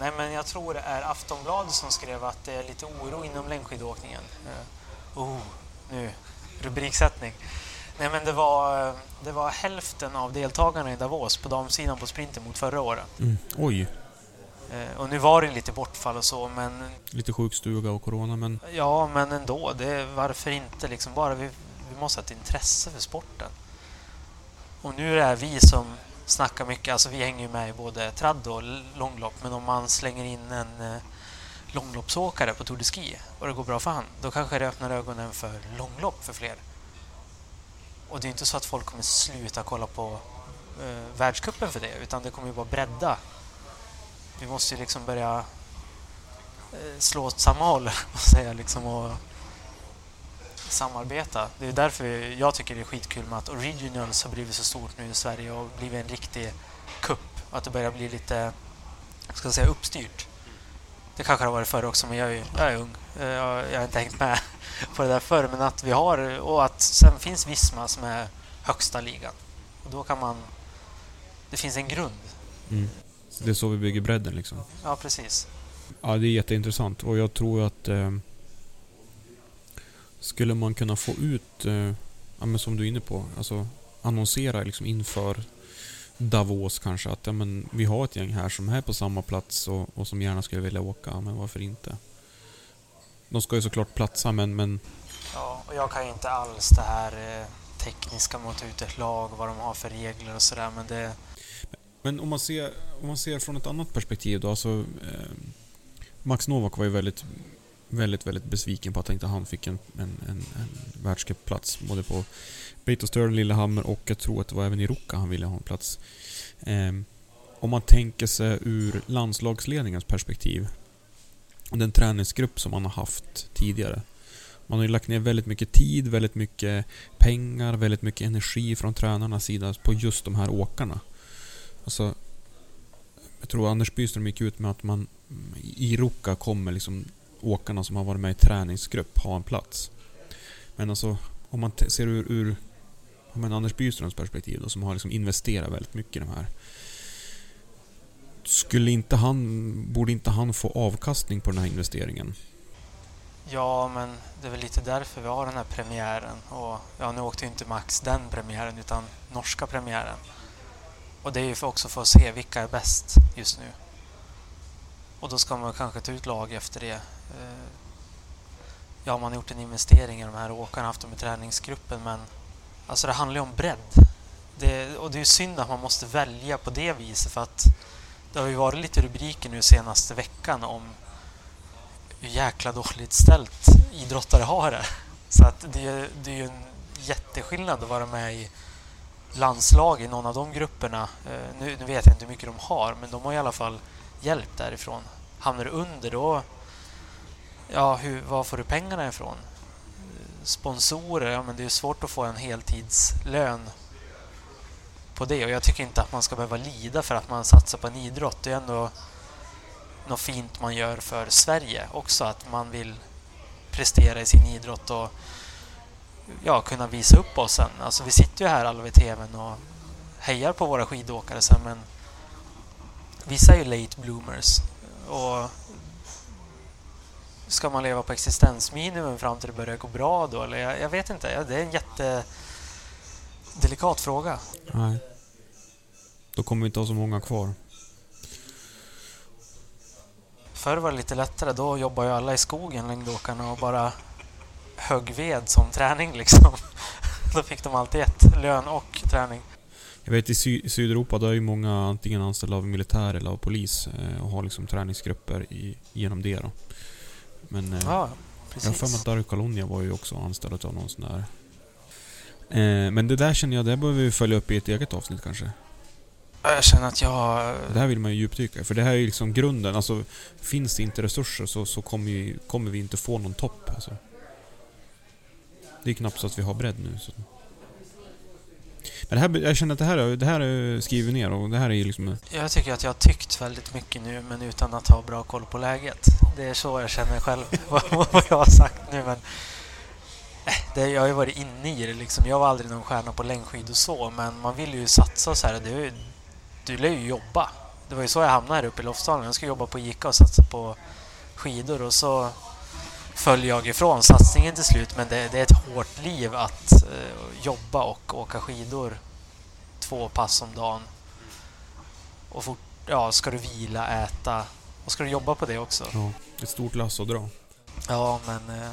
nej, men jag tror det är Aftonbladet som skrev att det är lite oro inom längdskidåkningen. Uh, oh, nu, rubriksättning. Nej, men det var, det var hälften av deltagarna i Davos på damsidan på sprinten mot förra året. Mm. Oj! Uh, och nu var det lite bortfall och så, men... Lite sjukstuga och corona, men... Ja, men ändå. Det, varför inte? Liksom bara vi, vi måste ha ett intresse för sporten. Och nu är det vi som snackar mycket, alltså vi hänger ju med i både tradd och långlopp, men om man slänger in en eh, långloppsåkare på Tour de Ski och det går bra för han, då kanske det öppnar ögonen för långlopp för fler. Och det är inte så att folk kommer sluta kolla på eh, världskuppen för det, utan det kommer ju bara bredda. Vi måste ju liksom börja eh, slå åt samma håll och säga liksom och samarbeta. Det är därför jag tycker det är skitkul med att Originals har blivit så stort nu i Sverige och blivit en riktig kupp. Att det börjar bli lite, ska jag säga, uppstyrt. Det kanske har varit förr också, men jag är, jag är ung. Eh, jag, jag har inte hängt med på det där förr, men att vi har och att sen finns Visma som är högsta ligan. Och då kan man... Det finns en grund. Mm. Det är så vi bygger bredden liksom. Ja, precis. Ja, det är jätteintressant och jag tror att eh, skulle man kunna få ut, eh, ja, men som du är inne på, alltså annonsera liksom inför Davos kanske att ja, men vi har ett gäng här som är på samma plats och, och som gärna skulle vilja åka, men varför inte? De ska ju såklart platsa men... men... Ja, och jag kan ju inte alls det här eh, tekniska mot ut ett lag, vad de har för regler och sådär, men det... Men om man ser, om man ser från ett annat perspektiv då, alltså... Eh, Max Novak var ju väldigt väldigt, väldigt besviken på att inte han fick en, en, en, en världscupplats. Både på Beitostølen, Lillehammer och jag tror att det var även i Ruka han ville ha en plats. Eh, om man tänker sig ur landslagsledningens perspektiv och den träningsgrupp som man har haft tidigare. Man har ju lagt ner väldigt mycket tid, väldigt mycket pengar, väldigt mycket energi från tränarnas sida på just de här åkarna. Alltså, jag tror Anders Byström gick ut med att man i Ruka kommer liksom åkarna som har varit med i träningsgrupp ha en plats. Men alltså, om man ser ur, ur men Anders Byströms perspektiv då, som har liksom investerat väldigt mycket i de här. Skulle inte han, borde inte han få avkastning på den här investeringen? Ja, men det är väl lite därför vi har den här premiären. Och ja, nu åkte ju inte Max den premiären, utan norska premiären. Och det är ju också för att se vilka är bäst just nu. Och då ska man kanske ta ut lag efter det. Eh, ja, man har gjort en investering i de här åkarna, haft dem i träningsgruppen, men alltså det handlar ju om bredd. Det, och det är synd att man måste välja på det viset för att det har ju varit lite rubriker nu senaste veckan om hur jäkla dåligt ställt idrottare har det. Så att det, det är ju en jätteskillnad att vara med i landslag i någon av de grupperna. Eh, nu, nu vet jag inte hur mycket de har, men de har i alla fall hjälp därifrån. Hamnar du under då ja, hur, var får du pengarna ifrån? Sponsorer, ja men det är svårt att få en heltidslön på det och jag tycker inte att man ska behöva lida för att man satsar på en idrott. Det är ändå något fint man gör för Sverige också, att man vill prestera i sin idrott och ja, kunna visa upp oss sen. Alltså vi sitter ju här alla vid TVn och hejar på våra skidåkare sen men vissa är ju late bloomers och ska man leva på existensminimum fram till det börjar gå bra då? Eller jag, jag vet inte. Det är en jättedelikat fråga. Nej. Då kommer vi inte ha så många kvar. förr var det lite lättare. Då jobbade ju alla i skogen, längdåkarna, och bara högg ved som träning liksom. Då fick de alltid ett, lön och träning. Jag vet i Sy Sydeuropa, där är ju många antingen anställda av militär eller av polis eh, och har liksom träningsgrupper i, genom det då. Men eh, Ja, jag har för mig att Dario Colonia var ju också anställd av någon sån där. Eh, men det där känner jag, det behöver vi följa upp i ett eget avsnitt kanske. Jag känner att jag... Det här vill man ju djupdyka för det här är ju liksom grunden. Alltså, finns det inte resurser så, så kommer, vi, kommer vi inte få någon topp. Alltså. Det är knappt så att vi har bredd nu. Så. Men det här, jag känner att det här, är- det här är skriver ner och det här är liksom... Jag tycker att jag har tyckt väldigt mycket nu, men utan att ha bra koll på läget. Det är så jag känner själv, vad vad jag har sagt nu. Men eh, det, jag har ju varit inne i det liksom. Jag var aldrig någon stjärna på längdskidor så, men man vill ju satsa och så här. Det är ju, du lär ju jobba. Det var ju så jag hamnade här uppe i Lofsdalen. Jag skulle jobba på Ica och satsa på skidor och så föll jag ifrån satsningen till slut. Men det, det är ett hårt liv att eh, jobba och åka skidor två pass om dagen. Och fort, ja, ska du vila, äta och ska du jobba på det också. Ja, ett stort lass att dra. Ja, men eh,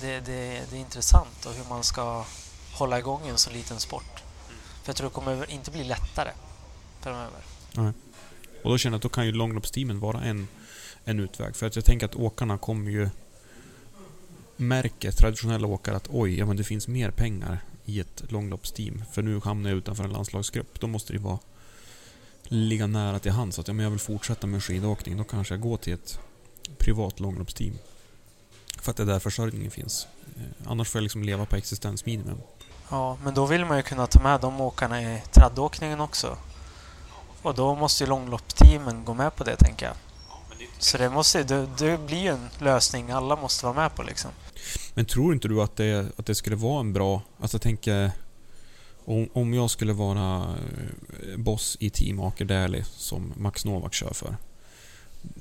det, det, det är intressant och hur man ska hålla igång en så liten sport. För jag tror det kommer inte bli lättare framöver. Och då känner jag att då kan ju långloppsteamen vara en, en utväg. För att jag tänker att åkarna kommer ju... Märker traditionella åkare att oj, ja men det finns mer pengar i ett långloppsteam. För nu hamnar jag utanför en landslagsgrupp. Då måste det vara... Ligga nära till hands. Att ja, men jag vill fortsätta med skidåkning. Då kanske jag går till ett privat långloppsteam. För att det är där försörjningen finns. Eh, Annars får jag liksom leva på existensminimum. Ja, men då vill man ju kunna ta med de åkarna i traddåkningen också. Och då måste ju långloppsteamen gå med på det, tänker jag. Så det, måste, det, det blir ju en lösning alla måste vara med på liksom. Men tror inte du att det, att det skulle vara en bra... Alltså jag tänker... Om, om jag skulle vara eh, boss i Team Aker Dählie som Max Novak kör för.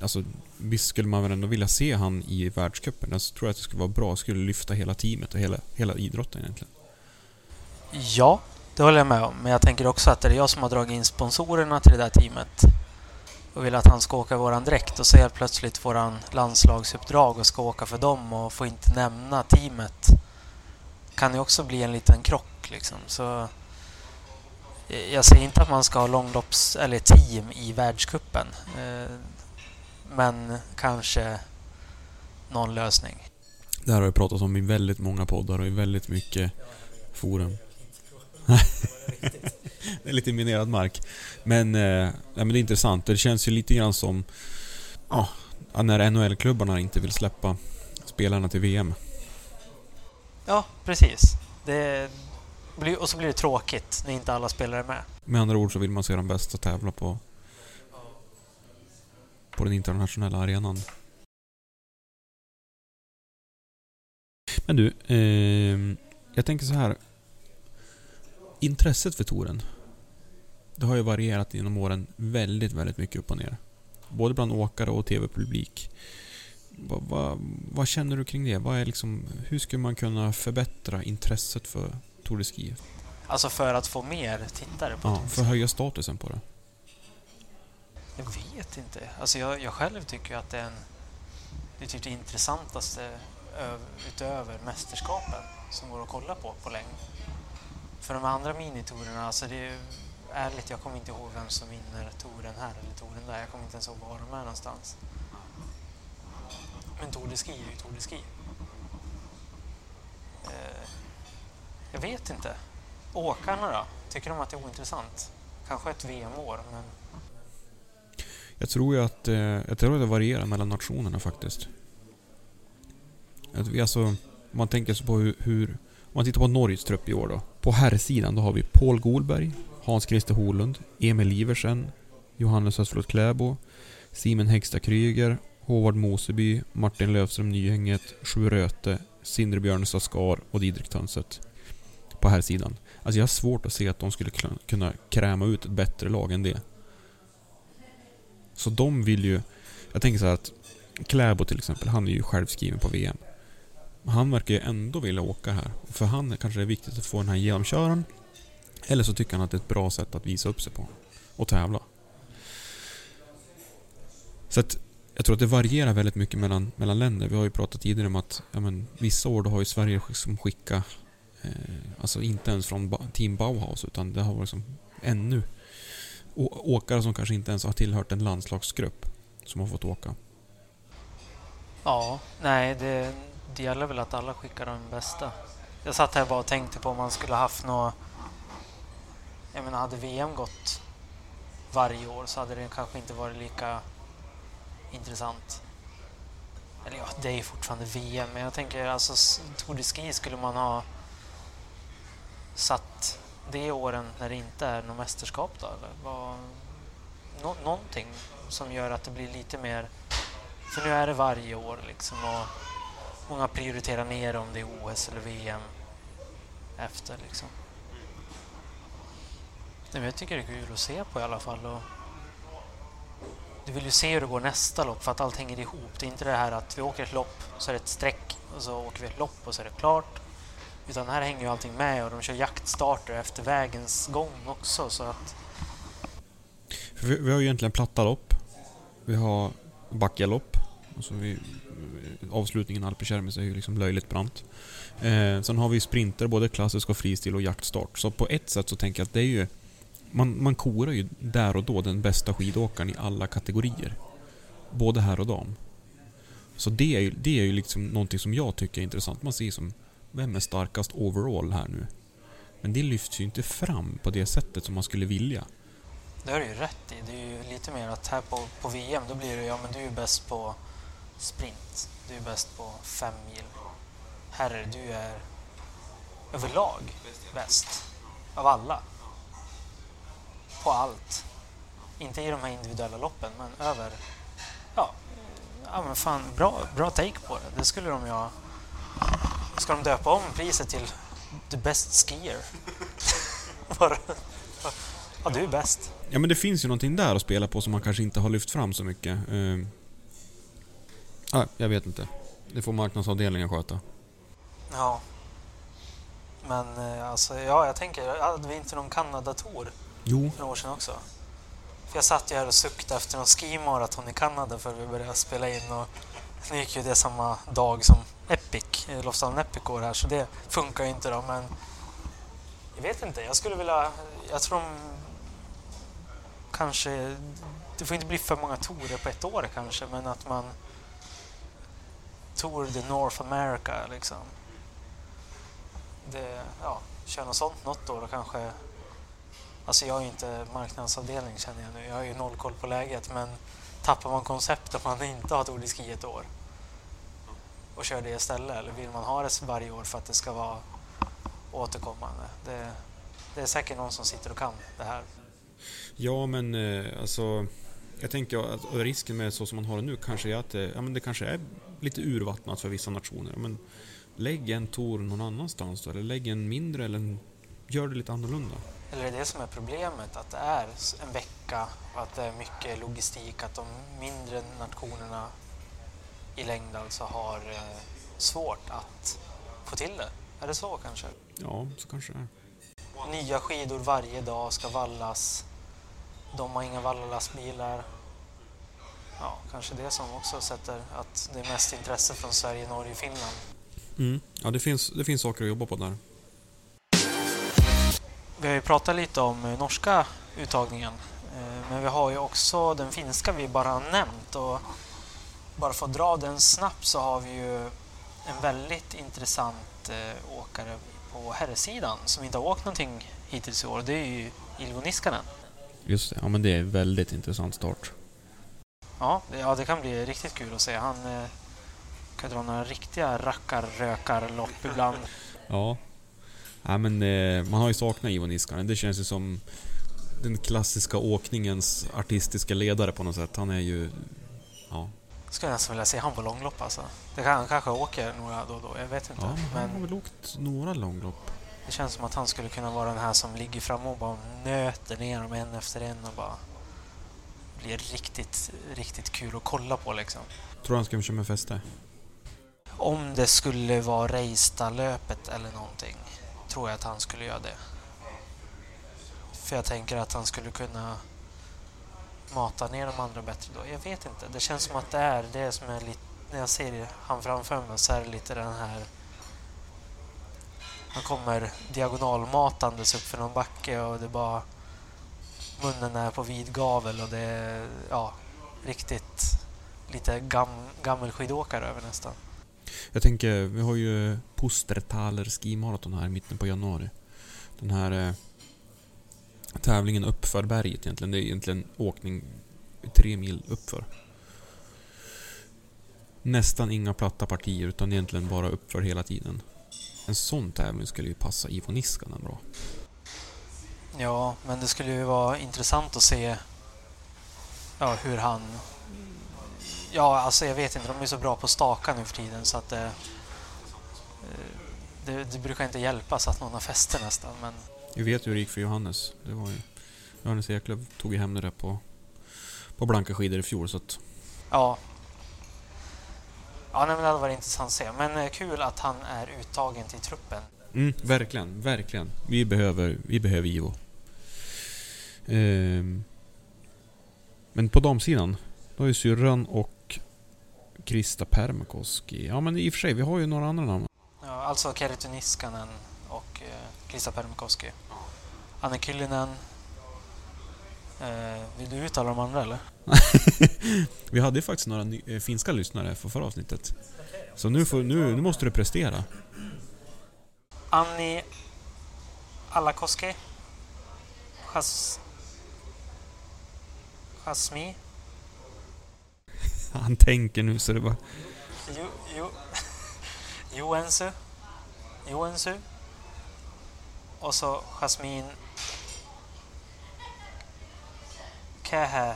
Alltså visst skulle man väl ändå vilja se han i världscupen. Jag tror att det skulle vara bra. skulle lyfta hela teamet och hela, hela idrotten egentligen. Ja, det håller jag med om. Men jag tänker också att det är jag som har dragit in sponsorerna till det där teamet och vill att han ska åka våran dräkt och så helt plötsligt våran landslagsuppdrag och ska åka för dem och får inte nämna teamet kan ju också bli en liten krock liksom. Så eh, jag säger inte att man ska ha långlopps eller team i världskuppen. Eh, Men kanske någon lösning. Det här har jag pratat om i väldigt många poddar och i väldigt mycket forum. det är lite minerad mark. Men, eh, men det är intressant. Det känns ju lite grann som... Ja, när NHL-klubbarna inte vill släppa spelarna till VM. Ja, precis. Det blir, och så blir det tråkigt när inte alla spelare är med. Med andra ord så vill man se de bästa tävla på... På den internationella arenan. Men du, eh, jag tänker så här. Intresset för touren. Det har ju varierat genom åren väldigt, väldigt mycket upp och ner. Både bland åkare och TV-publik. Vad, vad, vad känner du kring det? Vad är liksom, hur skulle man kunna förbättra intresset för Tour de Ski? Alltså för att få mer tittare på Ja, för att höja statusen på det. Jag vet inte. Alltså jag, jag själv tycker att det är en... Det är typ det intressantaste öv, utöver mästerskapen som går att kolla på på längd. För de andra minitorerna, alltså det är ju ärligt, jag kommer inte ihåg vem som vinner touren här eller touren där. Jag kommer inte ens ihåg var de är någonstans. Men Tour de Ski är ju Tour de Ski. Eh, jag vet inte. Åkarna då? Tycker de att det är ointressant? Kanske ett VM-år, men Jag tror ju att, eh, jag tror att det varierar mellan nationerna faktiskt. Att vi alltså, om man tänker sig på hur, hur om man tittar på Norges trupp i år då. På herrsidan då har vi Paul Golberg, Hans-Christer Holund, Emil Iversen, Johannes Östflot Kläbo, Simon Hegstad Kryger, Håvard Moseby, Martin Löfström Nyhänget, Sju Röte, Sindre Björnestad Skar och Didrik Tönset. På herrsidan. Alltså jag har svårt att se att de skulle kunna kräma ut ett bättre lag än det. Så de vill ju... Jag tänker så här att Kläbo till exempel, han är ju självskriven på VM. Han verkar ju ändå vilja åka här. För han kanske det är viktigt att få den här genomköraren. Eller så tycker han att det är ett bra sätt att visa upp sig på. Och tävla. Så att Jag tror att det varierar väldigt mycket mellan, mellan länder. Vi har ju pratat tidigare om att ja, men, vissa år då har ju Sverige liksom skickat, eh, alltså inte ens från Team Bauhaus, utan det har varit liksom ännu åkare som kanske inte ens har tillhört en landslagsgrupp som har fått åka. Ja, nej, det, det gäller väl att alla skickar de bästa. Jag satt här bara och tänkte på om man skulle haft något... Jag menar, hade VM gått varje år så hade det kanske inte varit lika intressant. Eller ja, det är ju fortfarande VM, men jag tänker alltså Tour de Ski skulle man ha satt det åren när det inte är något mästerskap då? Eller vad, nå, någonting som gör att det blir lite mer... För nu är det varje år liksom och många prioriterar ner om det är OS eller VM efter liksom. Men jag tycker det är kul att se på i alla fall. Och du vill ju se hur det går nästa lopp för att allt hänger ihop. Det är inte det här att vi åker ett lopp så är det ett streck och så åker vi ett lopp och så är det klart. Utan här hänger ju allting med och de kör jaktstarter efter vägens gång också så att vi, vi har ju egentligen platta lopp. Vi har backalopp. Alltså vi, avslutningen Alpe är ju liksom löjligt brant. Eh, sen har vi sprinter, både klassisk och fristil och jaktstart. Så på ett sätt så tänker jag att det är ju... Man, man korar ju där och då den bästa skidåkaren i alla kategorier. Både här och dam. Så det är ju, det är ju liksom någonting som jag tycker är intressant. Man ser som, vem är starkast overall här nu? Men det lyfts ju inte fram på det sättet som man skulle vilja. Det har du ju rätt i. Det är ju lite mer att här på, på VM då blir det ja men du är ju bäst på sprint. Du är bäst på fem mil. Herre, du är överlag bäst av alla. På allt. Inte i de här individuella loppen men över... Ja, ja men fan bra, bra take på det. Det skulle de ju ha... Ska de döpa om priset till The Best Skier? Ja, du är bäst. Ja men det finns ju någonting där att spela på som man kanske inte har lyft fram så mycket. Eh, Ah, jag vet inte. Det får marknadsavdelningen sköta. Ja. Men eh, alltså, ja, jag tänker, hade vi inte någon Kanada-tour Jo, för några år sedan också? För jag satt ju här och suktade efter någon skimaraton i Kanada för vi började spela in och nu gick ju det samma dag som Epic, eh, Lofsdalen Epic går här så det funkar ju inte då men jag vet inte, jag skulle vilja, jag tror de kanske, det får inte bli för många tourer på ett år kanske men att man Tour de North America liksom. Det, ja, kör något sånt något år och kanske... Alltså jag är ju inte marknadsavdelning känner jag nu. Jag har ju noll koll på läget men tappar man koncept om man inte har Tour de Ski ett år och kör det istället eller vill man ha det varje år för att det ska vara återkommande? Det, det är säkert någon som sitter och kan det här. Ja, men eh, alltså... Jag tänker att risken med så som man har det nu kanske är att det, ja, men det kanske är lite urvattnat för vissa nationer. Men lägg en tour någon annanstans då, eller lägg en mindre eller en, gör det lite annorlunda. Eller är det som är problemet? Att det är en vecka och att det är mycket logistik, att de mindre nationerna i längd alltså har eh, svårt att få till det? Är det så kanske? Ja, så kanske det är. Nya skidor varje dag ska vallas. De har inga vallalastbilar. Ja, kanske det som också sätter att det är mest intresse från Sverige, Norge och Finland. Mm. Ja, det finns, det finns saker att jobba på där. Vi har ju pratat lite om eh, norska uttagningen. Eh, Men vi har ju också den finska vi bara har nämnt. Och bara för att dra den snabbt så har vi ju en väldigt intressant eh, åkare på herrsidan som inte har åkt någonting hittills i år. Det är ju Ilvo Niskanen. Just det, ja men det är en väldigt intressant start. Ja, ja, det kan bli riktigt kul att se. Han eh, kan dra några riktiga rackar-rökar-lopp ibland. Ja. ja men eh, man har ju saknat Ivo Niskanen. Det känns ju som den klassiska åkningens artistiska ledare på något sätt. Han är ju... Ja. Skulle nästan vilja se han på långlopp alltså. Det kan, han kanske åker några då och då, jag vet inte. ja men han har väl åkt några långlopp. det känns som att han skulle kunna vara den här som ligger framme och bara nöter ner dem en efter en och bara blir riktigt, riktigt kul att kolla på liksom. Tror han ska köra med fäste? Om det skulle vara Reista-löpet eller någonting tror jag att han skulle göra det. För jag tänker att han skulle kunna matar ner de andra bättre då? Jag vet inte. Det känns som att det är det som är lite... När jag ser han framför mig så är det lite den här... Han kommer diagonalmatandes upp för någon backe och det bara... Munnen är på vid gavel och det är ja, riktigt lite gam, gammelskidåkare över nästan. Jag tänker, vi har ju Pustertaler skimaraton här i mitten på januari. Den här eh, tävlingen uppför berget egentligen. Det är egentligen åkning tre mil uppför. Nästan inga platta partier utan egentligen bara uppför hela tiden. En sån tävling skulle ju passa Ivo Niskanen bra. Ja, men det skulle ju vara intressant att se ja, hur han... Ja, alltså jag vet inte. De är så bra på staka nu för tiden så att det... Det, det brukar inte hjälpa så att någon har fäste nästan, men... Vi vet ju hur det gick för Johannes. Det var ju... Johannes Eklöf tog ju hem det där på, på blanka skidor i fjol så att... Ja. Ja, nej, men det hade varit intressant att se. Men eh, kul att han är uttagen till truppen. Mm, verkligen, verkligen. Vi behöver, vi behöver Ivo. Ehm, men på damsidan, då har ju syrran och Krista Permakoski. Ja men i och för sig, vi har ju några andra namn. Ja, alltså Kerry Niskanen och eh, Krista Permakoski. Anne Kyllinen. Eh, vill du uttala de andra eller? vi hade ju faktiskt några ny, eh, finska lyssnare för förra avsnittet. Så nu, får, nu, nu måste du prestera. Anni Alakoski. Chasmi. Han tänker nu så det bara... Jo, jo, Joensu. Joensu. Och så Jasmin Kähäre.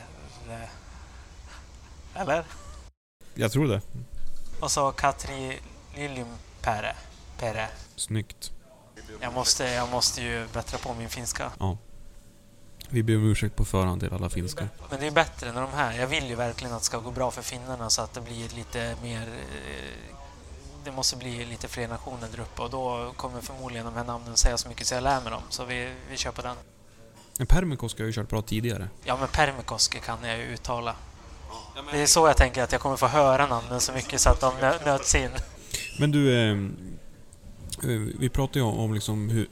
Eller? Jag tror det. Och så Katri Liljunpere. Pere. Snyggt. Jag måste, jag måste ju bättra på min finska. Ja. Vi ber om ursäkt på förhand till alla finskar. Men det är bättre när de här... Jag vill ju verkligen att det ska gå bra för finnarna så att det blir lite mer... eh, Det måste bli lite fler nationer där uppe och då kommer förmodligen de här namnen säga så mycket så jag lär mig dem. Så vi, vi kör på den. Men Permikoski har ju kört bra tidigare. Ja, men Permikoski kan jag ju uttala. Det är så jag tänker att jag kommer få höra namnen så mycket så att de nö- nöts in. Men du, eh, Eh, vi pratade ju om, liksom hur,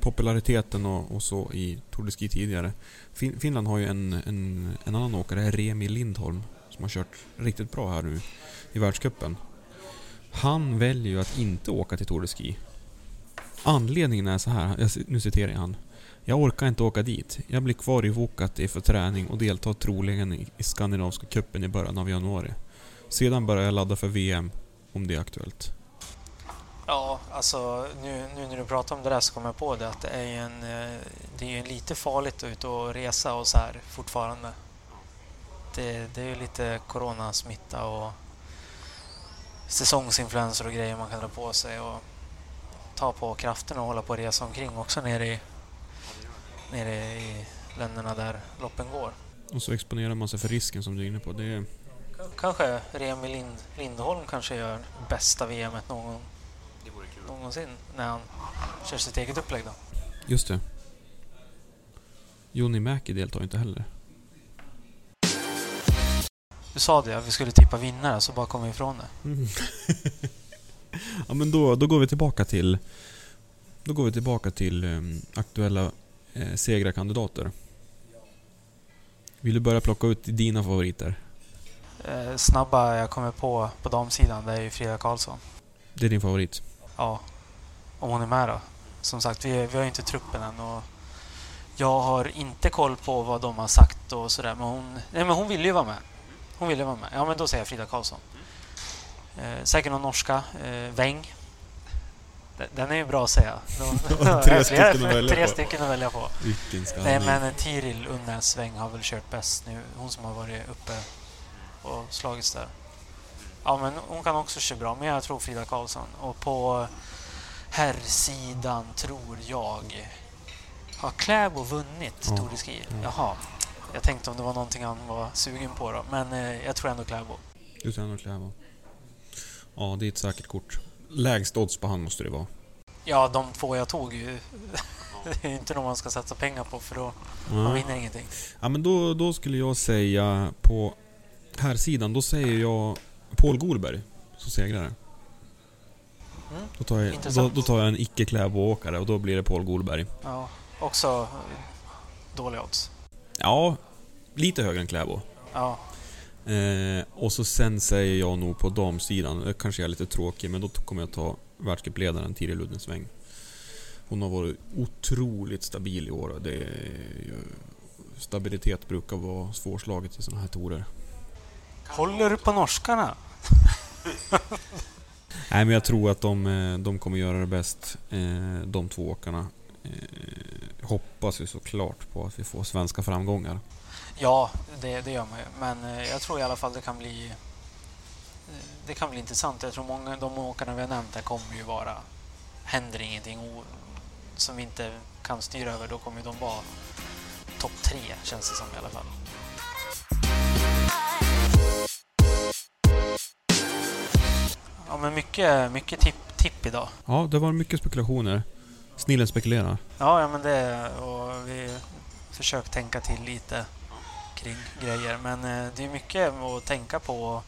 populariteten och, och så i Tour de Ski tidigare. Fin, Finland har ju en, en, en annan åkare, Remi Lindholm, som har kört riktigt bra här nu i världscupen. Han väljer ju att inte åka till Tour de Ski. Anledningen är så här, jag, nu citerar jag han. Jag orkar inte åka dit. Jag blir kvar i Vuokatti för träning och deltar troligen i, i skandinaviska cupen i början av januari. Sedan börjar jag ladda för VM om det är aktuellt. Ja, alltså nu, nu när du pratar om det där så kommer jag på det att det är ju en, eh, det är ju lite farligt att ut och resa och så här fortfarande. Det, det är ju lite coronasmitta och säsongsinfluenser och grejer man kan dra på sig och ta på kraften och hålla på och resa omkring också nere i, nere i länderna där loppen går. Och så exponerar man sig för risken som du är inne på. Det är, Kanske Remi Lind, Lindholm kanske gör bästa VMet någon, någonsin när han kör sitt eget upplägg då. just det. Joni Mäki deltar inte heller. Du sa det, att vi skulle tippa vinnare så bara kom vi ifrån det. ja men då, då går vi tillbaka till... Då går vi tillbaka till um, aktuella eh, segrarkandidater. Vill du börja plocka ut dina favoriter? Eh, snabba jag kommer på på damsidan, det är ju Frida Karlsson. Det är din favorit? Ja, om hon är med då. Som sagt, vi, vi har inte truppen än och jag har inte koll på vad de har sagt och sådär. Men hon, nej, men hon vill ju vara med. Hon vill ju vara med. Ja, men då säger jag Frida Karlsson. Eh, säkert någon norska. Eh, Weng. Den- är ju bra att säga. Då- Tre stycken att välja Tre på. stycken att välja på. Nej, men Tiril Unnäs Weng har väl kört bäst nu. Hon som har varit uppe och slagits där. Ja, men hon kan också köra bra, men jag tror Frida Karlsson. Och på herrsidan tror jag... Har Kläbo vunnit. Tour de Ski? Ja. Jaha. Jag tänkte om det var någonting han var sugen på då. Men eh, jag tror ändå Kläbo. Du säger nog Kläbo. Ja, det är ett säkert kort. Lägst odds på han måste det vara. Ja, de två jag tog ju. det är inte någon man ska satsa pengar på för då man Ja. vinner ingenting. Ja men då, då skulle jag säga på här sidan då säger jag Paul Golberg som segrare. Mm. Då tar jag, då, då tar jag en icke Kläbo-åkare och då blir det Paul Golberg. Ja, också eh, dåliga odds. Ja, lite högre än Kläbo. Ja, Eh, och så sen säger jag nog på damsidan, det kanske är lite tråkig, men då kommer jag ta världscupledaren Tiril Luddensväng. Hon har varit otroligt stabil i år det är Stabilitet brukar vara svårslaget i sådana här torer. Håller du på norskarna? Nej men jag tror att de, eh, de kommer göra det bäst, eh, de två åkarna. Eh, hoppas ju såklart på att vi får svenska framgångar. Ja, det, det gör man ju. Men jag tror i alla fall det kan bli... Det kan bli intressant. Jag tror många de åkarna vi har nämnt här kommer ju vara... Händer ingenting som vi inte kan styra över, då kommer de vara topp tre, känns det som i alla fall. Ja, men mycket, mycket tipp, tipp idag. Ja, det var mycket spekulationer. Snillen spekulerar. Ja, ja men det och vi försökt tänka till lite kring grejer. Men eh, det är mycket att tänka på.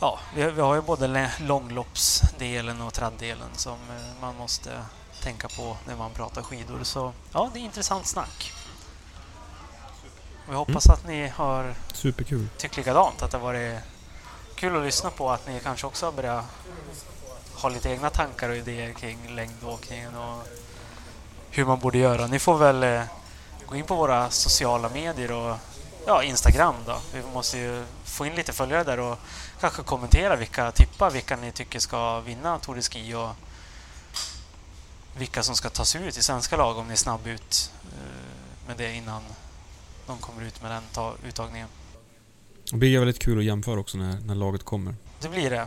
Ja, vi, vi har ju både långloppsdelen och traddelen som eh, man måste tänka på när man pratar skidor. Så ja, det är intressant snack. Vi hoppas att ni har Superkul. tyckt likadant. Att det har varit kul att lyssna på. Att ni kanske också har börjat ha lite egna tankar och idéer kring längdåkningen och hur man borde göra. Ni får väl eh, gå in på våra sociala medier och ja, Instagram då. Vi måste ju få in lite följare där och kanske kommentera vilka tippar vilka ni tycker ska vinna Tour de Ski och vilka som ska tas ut i svenska lag om ni är snabb ut eh, med det innan de kommer ut med den uttagningen. Det blir väldigt kul att jämföra också när, när laget kommer. Det blir det.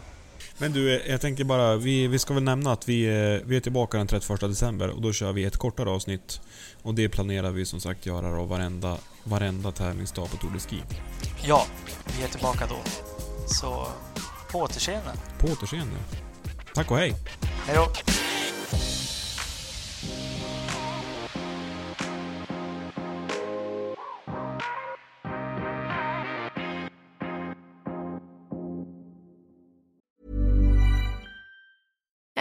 Men du, eh, jag tänker bara, vi, vi ska väl nämna att vi, eh, vi är tillbaka den 31 december och då kör vi ett kortare avsnitt. Och det planerar vi som sagt göra då varenda, varenda tävlingsdag på Tour de Ski. Ja, vi är tillbaka då. Så på återseende. På återseende. Tack och hej! Hej då!